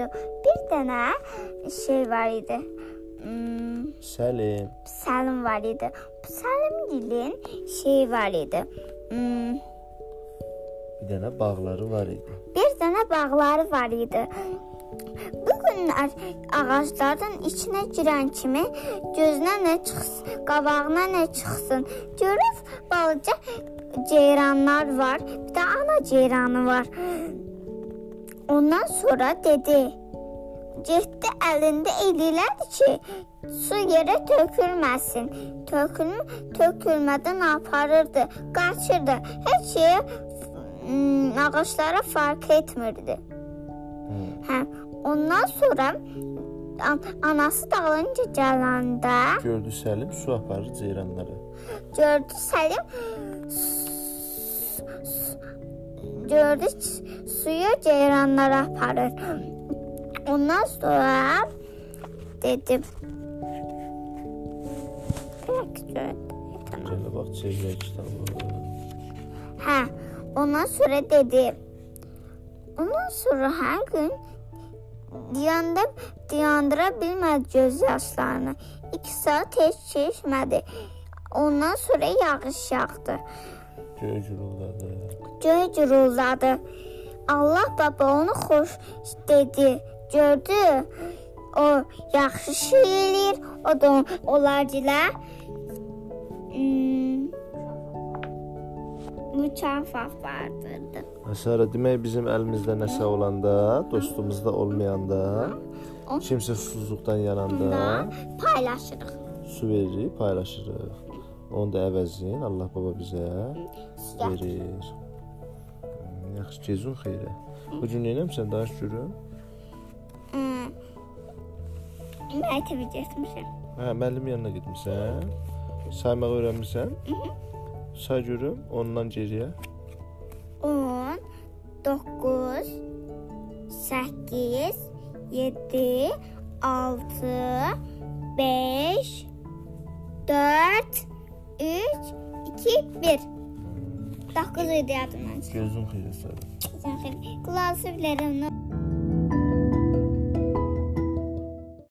Bir dənə şey var idi. Hmm, Səlim. Səlim var idi. Bu Səlim dilin şey var idi. Hmm, Bir dənə bağları var idi. bir dənə bağları var idi. Bu günlər ağacların içinə girən kimi gözünə nə çıxsın, qabağına nə çıxsın. Görüb balaca ceyranlar var, bir də ana ceyranı var. Ondan sonra dedi: Getdi əlində elədi ki, su yerə tökülməsin. Tökül tökülmədən aparırdı, qaçırdı. Heç şey hmm, ağaclara fark etmirdi. Hə, ondan sonra an anası dalınca gələndə Gördü Səlim su aparır ceyranlara. gördü Səlim gördü suyu ceyranlara aparır. Ondan sonra dedi Bırak gördü. Tamam. Gələ bax çevrə kitabı. Hə, ondan sonra dedi. Ondan sonra hər gün diyanda dayandıra bilmədi göz yaşlarını. 2 saat heç keçmədi. Ondan sonra yağış yağdı. Göy guruldadı. Göy guruldadı. Allah baba onu xoş dedi. Gördü. O yaxşı şey eləyir. O da onlar dilə hmm, mükafat vardırdı. Məsələ demək bizim əlimizdə nəsə olanda, dostumuzda olmayanda, O- kimsə susuzluqdan yananda paylaşırıq. su veririk, paylaşırıq. Onu da əvəzin Allah baba bizə verir. Yaxşı gecun xeyrə. Bu gün nə etmisən danış görüm? Hmm. Məktəbə getmişəm. Hə, müəllim yanına getmisən? Saymağı öyrənmisən? Say görüm ondan geriyə. 10 9 8 7 6 5 4 3 2 1 9 idi yadımdan çıxdı. Gözün xeyrə sənə. Sən xeyr. Klasiflərimdən